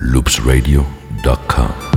loopsradio.com.